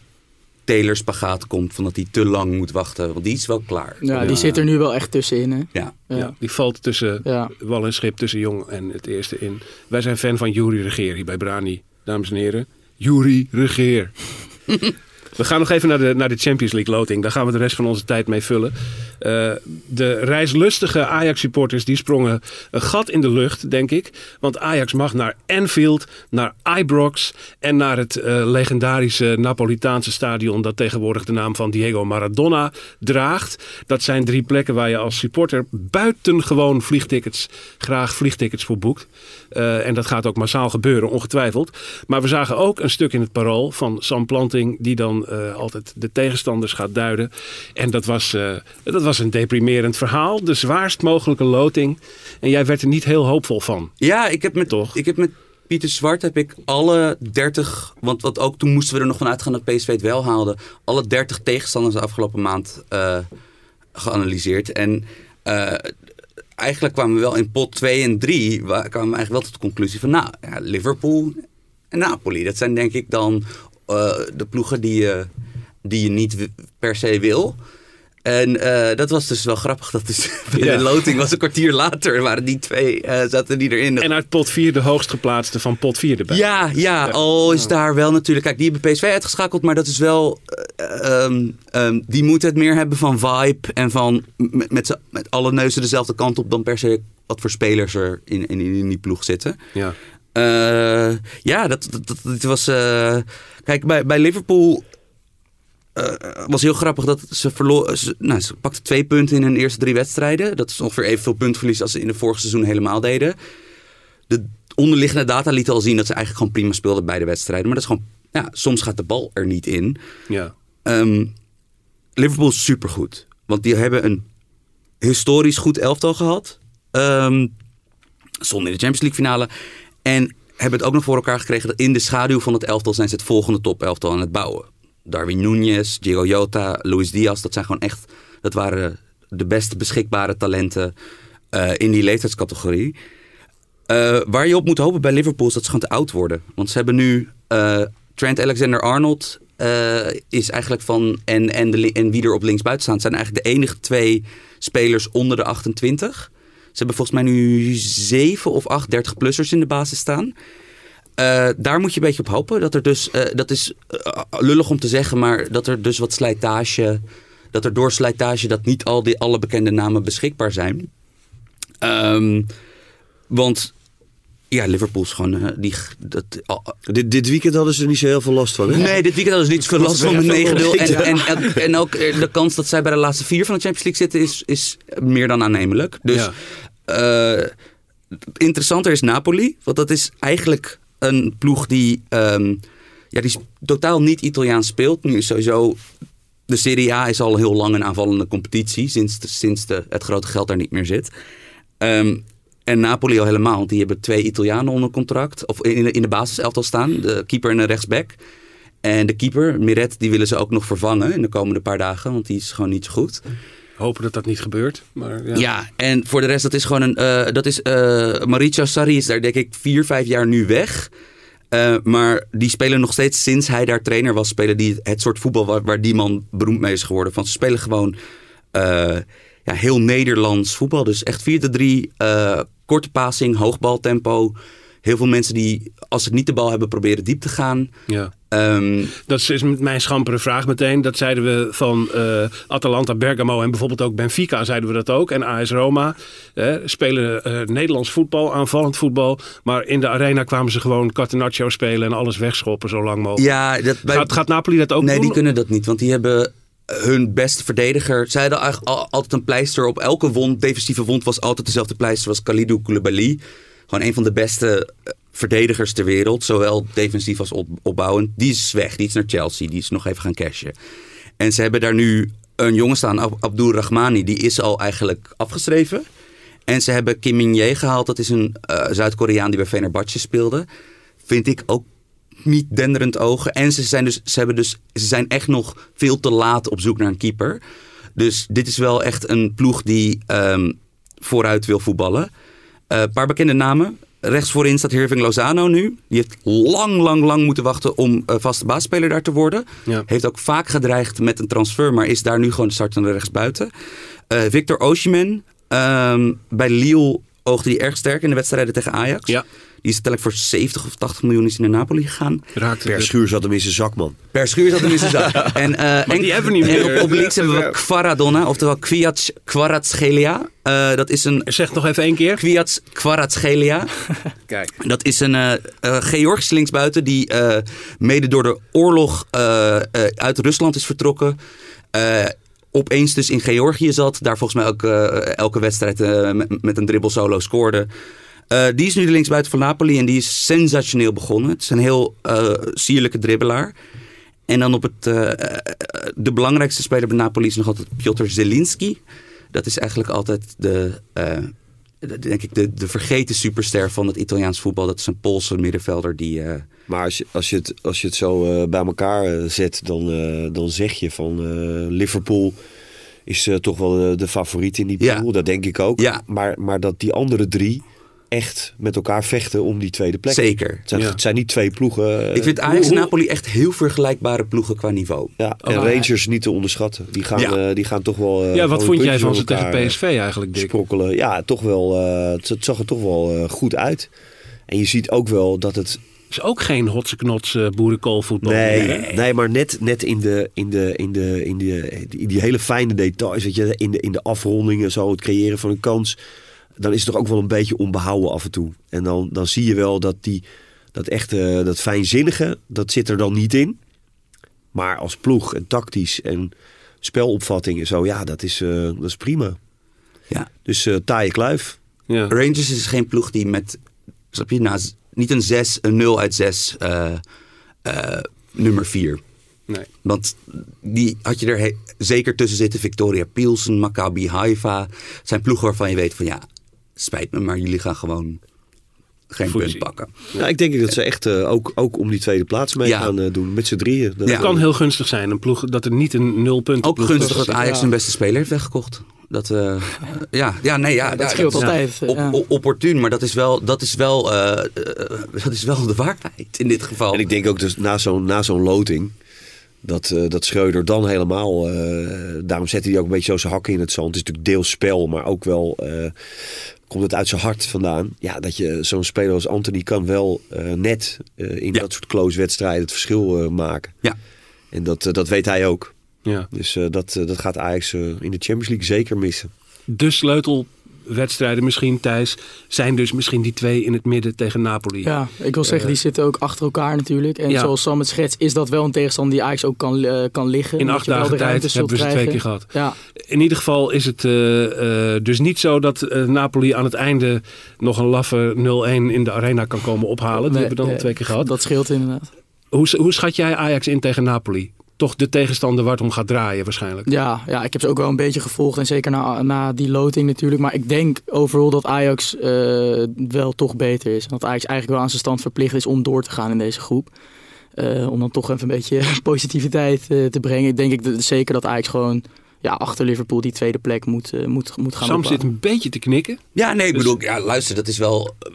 Taylor-spagaat komt. Van dat hij te lang moet wachten. Want die is wel klaar. Ja, die zit er nu wel echt tussenin. Hè? Ja. Ja. Ja, die valt tussen Ja. wal en schip, tussen jong en het eerste in. Wij zijn fan van Jury Regeer hier bij Brani, dames en heren. Jury Regeer. We gaan nog even naar de, naar de Champions League loting. Daar gaan we de rest van onze tijd mee vullen. Eh, de reislustige Ajax-supporters die sprongen een gat in de lucht, denk ik. Want Ajax mag naar Anfield, naar Ibrox en naar het eh, legendarische Napolitaanse stadion dat tegenwoordig de naam van Diego Maradona draagt. Dat zijn drie plekken waar je als supporter buitengewoon vliegtickets, graag vliegtickets voor boekt. Eh, en dat gaat ook massaal gebeuren, ongetwijfeld. Maar we zagen ook een stuk in het parool van Sam Planting, die dan eh, altijd de tegenstanders gaat duiden. En dat was, eh, dat was een deprimerend verhaal. De zwaarst mogelijke loting. En jij werd er niet heel hoopvol van. Ja, ik heb met, Toch? Ik heb met Pieter Zwart heb ik alle 30... Want, wat ook toen moesten we er nog van uitgaan dat PSV het wel haalde. Alle 30 tegenstanders de afgelopen maand geanalyseerd. En eigenlijk kwamen we wel in pot 2 en 3... kwamen we eigenlijk wel tot de conclusie van... Nou, ja, Liverpool en Napoli. Dat zijn denk ik dan eh, de ploegen die je, die je niet per se wil... En eh, dat was dus wel grappig. Dat dus [LAUGHS] bij Ja. de loting was een kwartier later waren die twee eh, zaten die erin. En uit pot 4 de hoogst geplaatste van pot 4 erbij. Ja, ja, al is daar wel natuurlijk. Kijk, die hebben PSV uitgeschakeld, maar dat is wel. eh, ehm, ehm, die moeten het meer hebben van vibe en van met, met, met alle neuzen dezelfde kant op dan per se wat voor spelers er in, in, in die ploeg zitten. Ja. Eh, ja, dat, dat, dat, dat was. eh, kijk, bij, bij Liverpool. Eh, was heel grappig dat ze verloor. Ze, nou, ze pakten twee punten in hun eerste drie wedstrijden. Dat is ongeveer evenveel puntverlies als ze in de vorige seizoen helemaal deden. De onderliggende data lieten al zien dat ze eigenlijk gewoon prima speelden bij de wedstrijden. Maar dat is gewoon. Ja, soms gaat de bal er niet in. ja. Ehm, Liverpool is supergoed. Want die hebben een historisch goed elftal gehad. Ehm stonden in de Champions League finale. En hebben het ook nog voor elkaar gekregen dat in de schaduw van het elftal zijn ze het volgende top elftal aan het bouwen. Darwin Núñez, Diego Jota, Luis Diaz. Dat zijn gewoon echt, dat waren de beste beschikbare talenten eh, in die leeftijdscategorie. Eh, waar je op moet hopen bij Liverpool is dat ze gewoon te oud worden. Want ze hebben nu eh, Trent Alexander-Arnold is eigenlijk van. En, en, de, en wie er op linksbuiten staan, zijn eigenlijk de enige twee spelers onder de 28. Ze hebben volgens mij nu zeven of acht 30-plussers in de basis staan. Eh, daar moet je een beetje op hopen. Dat er dus, eh, dat is eh, lullig om te zeggen, maar dat er dus wat slijtage. Dat er door slijtage dat niet al die, alle bekende namen beschikbaar zijn. Ehm, want ja, Liverpool is gewoon. die, dat, Dit, dit weekend hadden ze er niet zo heel veel last van. Hè? Nee, dit weekend hadden ze niet zoveel last van met 9-0. En, en, en, en ook de kans dat zij bij de laatste vier van de Champions League zitten is, is meer dan aannemelijk. Dus Ja. interessanter is Napoli. Want dat is eigenlijk een ploeg die, ehm, ja, die totaal niet Italiaans speelt. Nu is sowieso... De Serie A is al heel lang een aanvallende competitie. Sinds, sinds de, het grote geld daar niet meer zit. Ehm, en Napoli al helemaal. Want die hebben twee Italianen onder contract. Of in, de- in de basiselftal staan. De keeper en de rechtsback. En de keeper, Miret, die willen ze ook nog vervangen in de komende paar dagen. Want die is gewoon niet zo goed. Hopen dat dat niet gebeurt. Maar, ja. Ja, en voor de rest, dat is gewoon een. eh, dat is, Mauricio Sarri is daar denk ik vier, vijf jaar nu weg. Eh, maar die spelen nog steeds sinds hij daar trainer was, spelen die het soort voetbal waar, waar die man beroemd mee is geworden. Van ze spelen gewoon ja, heel Nederlands voetbal. Dus echt 4-3, eh korte passing, hoogbaltempo. Heel veel mensen die, als ze niet de bal hebben, proberen diep te gaan. Ja. Ehm, Dat is- mijn schampere vraag meteen. Dat zeiden we van eh, Atalanta, Bergamo en bijvoorbeeld ook Benfica zeiden we dat ook. En AS Roma eh, spelen eh, Nederlands voetbal, aanvallend voetbal. Maar in de arena kwamen ze gewoon catenaccio spelen en alles wegschoppen zo lang mogelijk. ja, dat, bij- Gaat, gaat Napoli dat ook nee, doen? die kunnen dat niet, want die hebben hun beste verdediger. Zij hadden eigenlijk al- altijd een pleister op elke wond. Defensieve wond was altijd dezelfde pleister, was Khalidou Koulibaly. Gewoon een van de beste eh, verdedigers ter wereld, zowel defensief als op- opbouwend. Die is weg, die is naar Chelsea, die is nog even gaan cashen. En ze hebben daar nu een jongen staan, Ab- Abdul Rahmani, die is al eigenlijk afgeschreven. En ze hebben Kim Min-jae gehaald, dat is een eh, Zuid-Koreaan die bij Fenerbahce speelde. Vind ik ook niet denderend ogen. En ze zijn, dus, ze, hebben dus, ze zijn echt nog veel te laat op zoek naar een keeper. Dus dit is wel echt een ploeg die ehm, vooruit wil voetballen. Eh, Een paar bekende namen. Rechts voorin staat Irving Lozano nu. Die heeft lang, lang, lang moeten wachten om eh, vaste baasspeler daar te worden. Ja. Heeft ook vaak gedreigd met een transfer, maar is daar nu gewoon de startende rechtsbuiten. Eh Victor Osimhen. ehm, bij Lille oogde hij erg sterk in de wedstrijden tegen Ajax. Ja. Die is uiteindelijk voor 70 of 80 miljoen is naar Napoli gegaan. Raakte Per de- schuur zat hem in zijn zak, man. Per schuur zat hem in zijn zak. [LAUGHS] En, eh, en, die hebben we niet en meer. op, op links hebben we Kvaradonna, oftewel Kwiat Kvaratskhelia. Eh dat is een Zeg nog even één keer. Kwiat Kvaratskhelia. [LAUGHS] Kijk. Dat is een eh eh, Georgische linksbuiten die eh, mede door de oorlog uit Rusland is vertrokken. Eh, opeens dus in Georgië zat. Daar volgens mij ook eh, elke wedstrijd met, met een dribbel solo scoorde. Eh, die is nu de linksbuiten van Napoli en die is sensationeel begonnen. Het is een heel eh, sierlijke dribbelaar. En dan op het, eh, de belangrijkste speler bij Napoli is nog altijd Piotr Zelinski. Dat is eigenlijk altijd de, de- denk ik, de, de vergeten superster van het Italiaans voetbal. Dat is een Poolse middenvelder die... Maar als je, als je, het, als je het zo bij elkaar zet, dan, dan zeg je van Liverpool is toch wel de, favoriet in die Ja. pool. Dat denk ik ook. Ja. Maar, maar dat die andere drie echt met elkaar vechten om die tweede plek. Zeker. Het zijn, Ja. het zijn niet twee ploegen. eh, ik vind Ajax en Napoli echt heel vergelijkbare ploegen qua niveau. Ja, en Oh, Rangers niet te onderschatten. Die gaan, Ja. eh, die gaan toch wel. eh, Ja, wat vond jij van ze tegen eh, PSV eigenlijk, Dick? Sprokkelen. Ja, toch wel. eh, het, het zag er toch wel eh, goed uit. En je ziet ook wel dat het is ook geen hotse knots eh, boerenkoolvoetbal. Nee, hè? nee, maar net, net in, de, in, de, in, de, in, de, die, die hele fijne details, weet je, in de, in de afrondingen, zo het creëren van een kans, dan is het toch ook wel een beetje onbehouden af en toe. En dan, dan zie je wel dat die, dat echte, dat fijnzinnige, dat zit er dan niet in. Maar als ploeg en tactisch en spelopvatting en zo, ja, dat is, eh, dat is prima. Ja. Dus eh taaie kluif. Ja. Rangers is geen ploeg die met, snap je, nou, niet een 6, een 0 uit 6, eh, eh, nummer 4. Nee. Want die had je er zeker tussen zitten. Victoria Pilsen, Maccabi Haifa. Zijn ploegen waarvan je weet van ja, spijt me, maar jullie gaan gewoon geen punt pakken. Ja, ik denk dat ze echt eh, ook, ook om die tweede plaats mee Ja. gaan eh, doen, met z'n drieën. Dat Ja. Kan heel gunstig zijn, een ploeg, dat er niet een nul punt Ook gunstig dat. Ajax Ja. zijn beste speler heeft weggekocht. Dat, eh, ja, ja, nee, ja, dat scheelt altijd. Op, ja. op- opportun, maar dat is wel, dat is wel, dat is wel de waarheid in dit geval. En ik denk ook dus na zo'n na zo'n loting. dat, eh, dat Schreuder dan helemaal... eh, daarom zette hij ook een beetje zo zijn hakken in het zand. Het is natuurlijk deels spel, maar ook wel... eh, komt het uit zijn hart vandaan. Ja, dat je zo'n speler als Anthony kan wel eh, net eh, in Ja. dat soort close wedstrijden het verschil eh, maken. Ja. En dat, dat weet hij ook. Ja. Dus eh, dat, dat gaat Ajax in de Champions League zeker missen. De sleutelwedstrijden misschien, Thijs, zijn dus misschien die twee in het midden tegen Napoli. Ja, ik wil zeggen, die zitten ook achter elkaar natuurlijk. En Ja. zoals Sam het schetst, is dat wel een tegenstander die Ajax ook kan, eh, kan liggen. In acht dagen tijd hebben we ze twee keer gehad. Ja, In ieder geval is het eh, eh, dus niet zo dat eh, Napoli aan het einde nog een laffe 0-1 in de arena kan komen ophalen. Die hebben we dan al twee keer gehad. Dat scheelt inderdaad. Hoe, hoe schat jij Ajax in tegen Napoli? Toch de tegenstander waar het om gaat draaien waarschijnlijk. Ja, ja, ik heb ze ook wel een beetje gevolgd. En zeker na, na die loting natuurlijk. Maar ik denk overal dat Ajax eh, wel toch beter is. En dat Ajax eigenlijk wel aan zijn stand verplicht is om door te gaan in deze groep. Eh, om dan toch even een beetje [LAUGHS] positiviteit eh, te brengen. Ik denk ik dat- zeker dat Ajax gewoon ja, achter Liverpool die tweede plek moet, eh, moet, moet gaan Sam zit een beetje te knikken. Ja, nee, ik Dus- bedoel, ja, luister, dat is wel. eh,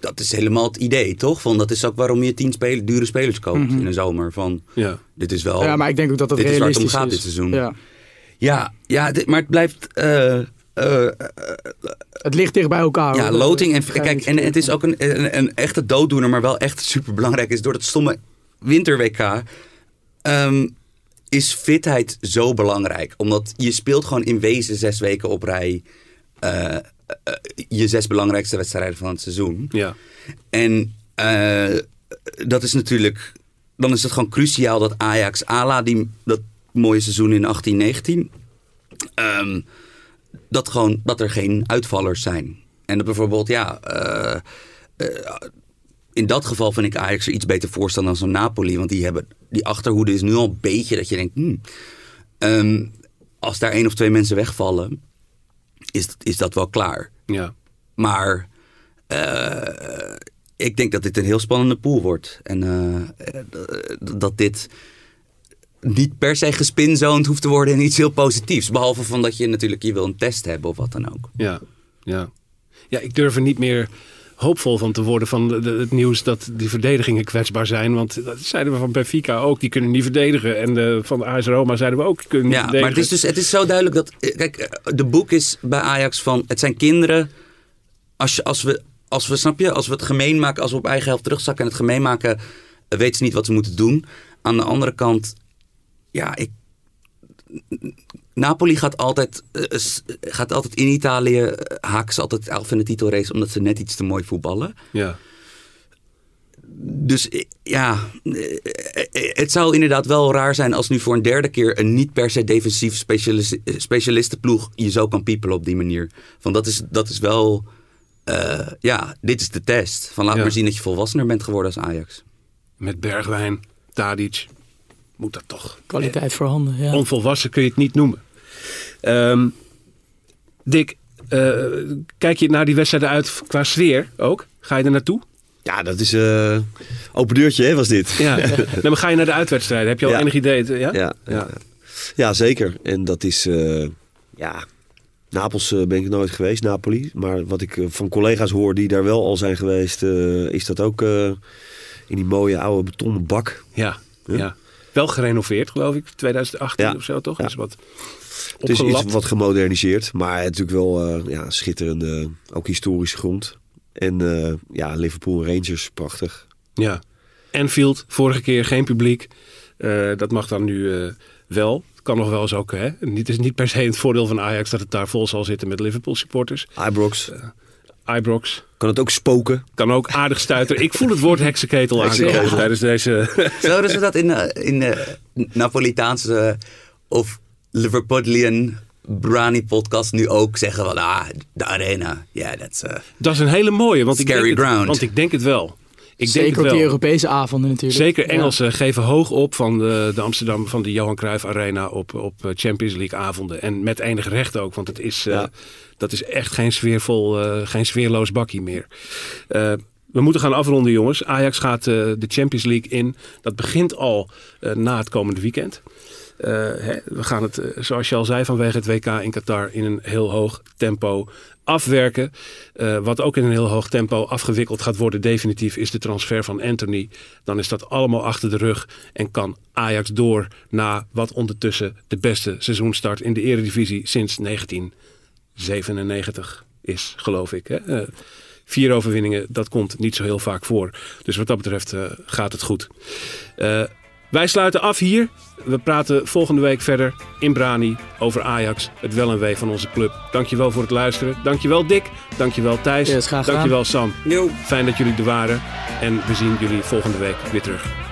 Dat is helemaal het idee, toch? Van, dat is ook waarom je tien spelers, dure spelers koopt in de zomer. Van, Ja. dit is wel. Ja, maar ik denk ook dat dat dit is waar het om realistisch gaat is. dit seizoen. Ja. Ja, ja dit- maar het blijft. eh, eh, Het ligt dicht bij elkaar. ja, hoor. loting. En, kijk, en het is ook een, een, een echte dooddoener, maar wel echt super belangrijk is door dat stomme winter-WK. ehm, is fitheid zo belangrijk. Omdat je speelt gewoon in wezen zes weken op rij. eh, eh, je zes belangrijkste wedstrijden van het seizoen. Ja. En eh, dat is natuurlijk. Dan is het gewoon cruciaal dat Ajax, ala die, dat mooie seizoen in 18-19. ehm, dat, gewoon, dat er geen uitvallers zijn. En dat bijvoorbeeld, ja. In dat geval vind ik Ajax er iets beter voor staan dan zo'n Napoli. Want die, hebben, die achterhoede is nu al een beetje dat je denkt. hmm, ehm, als daar één of twee mensen wegvallen, is, is dat wel klaar. ja. Maar eh, ik denk dat dit een heel spannende pool wordt. En eh, eh, dat dit niet per se gespinzoned hoeft te worden in iets heel positiefs. Behalve van dat je natuurlijk je wil een test hebben of wat dan ook. Ja, ja. ja, ik durf er niet meer hoopvol van te worden van de- de- het nieuws dat die verdedigingen kwetsbaar zijn. Want dat zeiden we van Benfica ook, die kunnen niet verdedigen. En de, van de AS Roma zeiden we ook, die kunnen niet Ja, verdedigen. maar het is dus het is zo duidelijk dat. eh, Kijk, eh, de boek is bij Ajax van. Het zijn kinderen. Als, je, als, we, als we, snap je, als we het gemeen maken, als we op eigen helft terugzakken en het gemeen maken, eh, weten ze niet wat ze moeten doen. Aan de andere kant, ja, ik. Napoli gaat altijd, eh, s- gaat altijd in Italië, eh, haken ze altijd elf in de titelrace omdat ze net iets te mooi voetballen. Ja. Dus eh, ja, eh, eh, het zou inderdaad wel raar zijn als nu voor een derde keer een niet per se defensief specialis- eh, specialistenploeg je zo kan piepelen op die manier. Van dat is, dat is wel, eh, ja, dit is de test. Van laat Ja. maar zien dat je volwassener bent geworden als Ajax. Met Bergwijn, Tadic, moet dat toch. Kwaliteit voorhanden, ja. Onvolwassen kun je het niet noemen. Ehm, Dick, eh, kijk je naar die wedstrijden uit qua sfeer ook? Ga je er naartoe? Ja, dat is eh open deurtje hè, was dit. Ja. [LAUGHS] nee, maar ga je naar de uitwedstrijden? Heb je al Ja. enig idee? Ja? Ja, ja. ja zeker. En dat is, eh, ja, Napels ben ik nooit geweest, Napoli. Maar wat ik van collega's hoor die daar wel al zijn geweest, eh, is dat ook eh, in die mooie oude betonnen bak. Ja, Ja. ja. Wel gerenoveerd, geloof ik. 2018 Ja. of zo, toch? Ja. Is wat Het is, wat gemoderniseerd, maar natuurlijk wel eh, ja, schitterende, ook historische grond. En eh, ja, Liverpool Rangers, prachtig. Ja. Anfield, vorige keer geen publiek. Eh, dat mag dan nu wel. Het kan nog wel eens ook. Hè? Het is niet per se het voordeel van Ajax dat het daar vol zal zitten met Liverpool supporters. Ibrox, Ibrox kan het ook spoken? kan ook aardig stuiteren. Ik voel het woord heksenketel aankomen Heksenketel. tijdens deze... [LAUGHS] Zouden ze dat in, eh, in de Napolitaanse of Liverpudlian Brani podcast nu ook zeggen van ah, de arena. Ja, dat is... eh, Dat is een hele mooie. Want ik Scary denk het, ground. Want ik denk het wel. Ik denk Zeker het op die wel. Europese avonden natuurlijk. Zeker Ja. Engelsen geven hoog op van de, de Amsterdam, van de Johan Cruijff Arena op, op eh, Champions League avonden. En met enig recht ook, want het is, eh, dat is echt geen, sfeervol, eh, geen sfeerloos bakkie meer. Eh, we moeten gaan afronden, jongens. Ajax gaat eh, de Champions League in. Dat begint al eh, na het komende weekend. Eh, hè, we gaan het, zoals je al zei, vanwege het WK in Qatar in een heel hoog tempo afwerken. Eh, wat ook in een heel hoog tempo afgewikkeld gaat worden, definitief, is de transfer van Anthony. Dan is dat allemaal achter de rug en kan Ajax door na wat ondertussen de beste seizoenstart in de Eredivisie sinds 1997 is, geloof ik. Hè? Eh, vier overwinningen, dat komt niet zo heel vaak voor. Dus wat dat betreft eh, gaat het goed. Wij sluiten af hier. We praten volgende week verder in Brani over Ajax, het wel en wee van onze club. Dankjewel voor het luisteren. Dankjewel Dick. Dankjewel Thijs. Yes, graag gedaan. Dankjewel Sam. Yo. Fijn dat jullie er waren. En we zien jullie volgende week weer terug.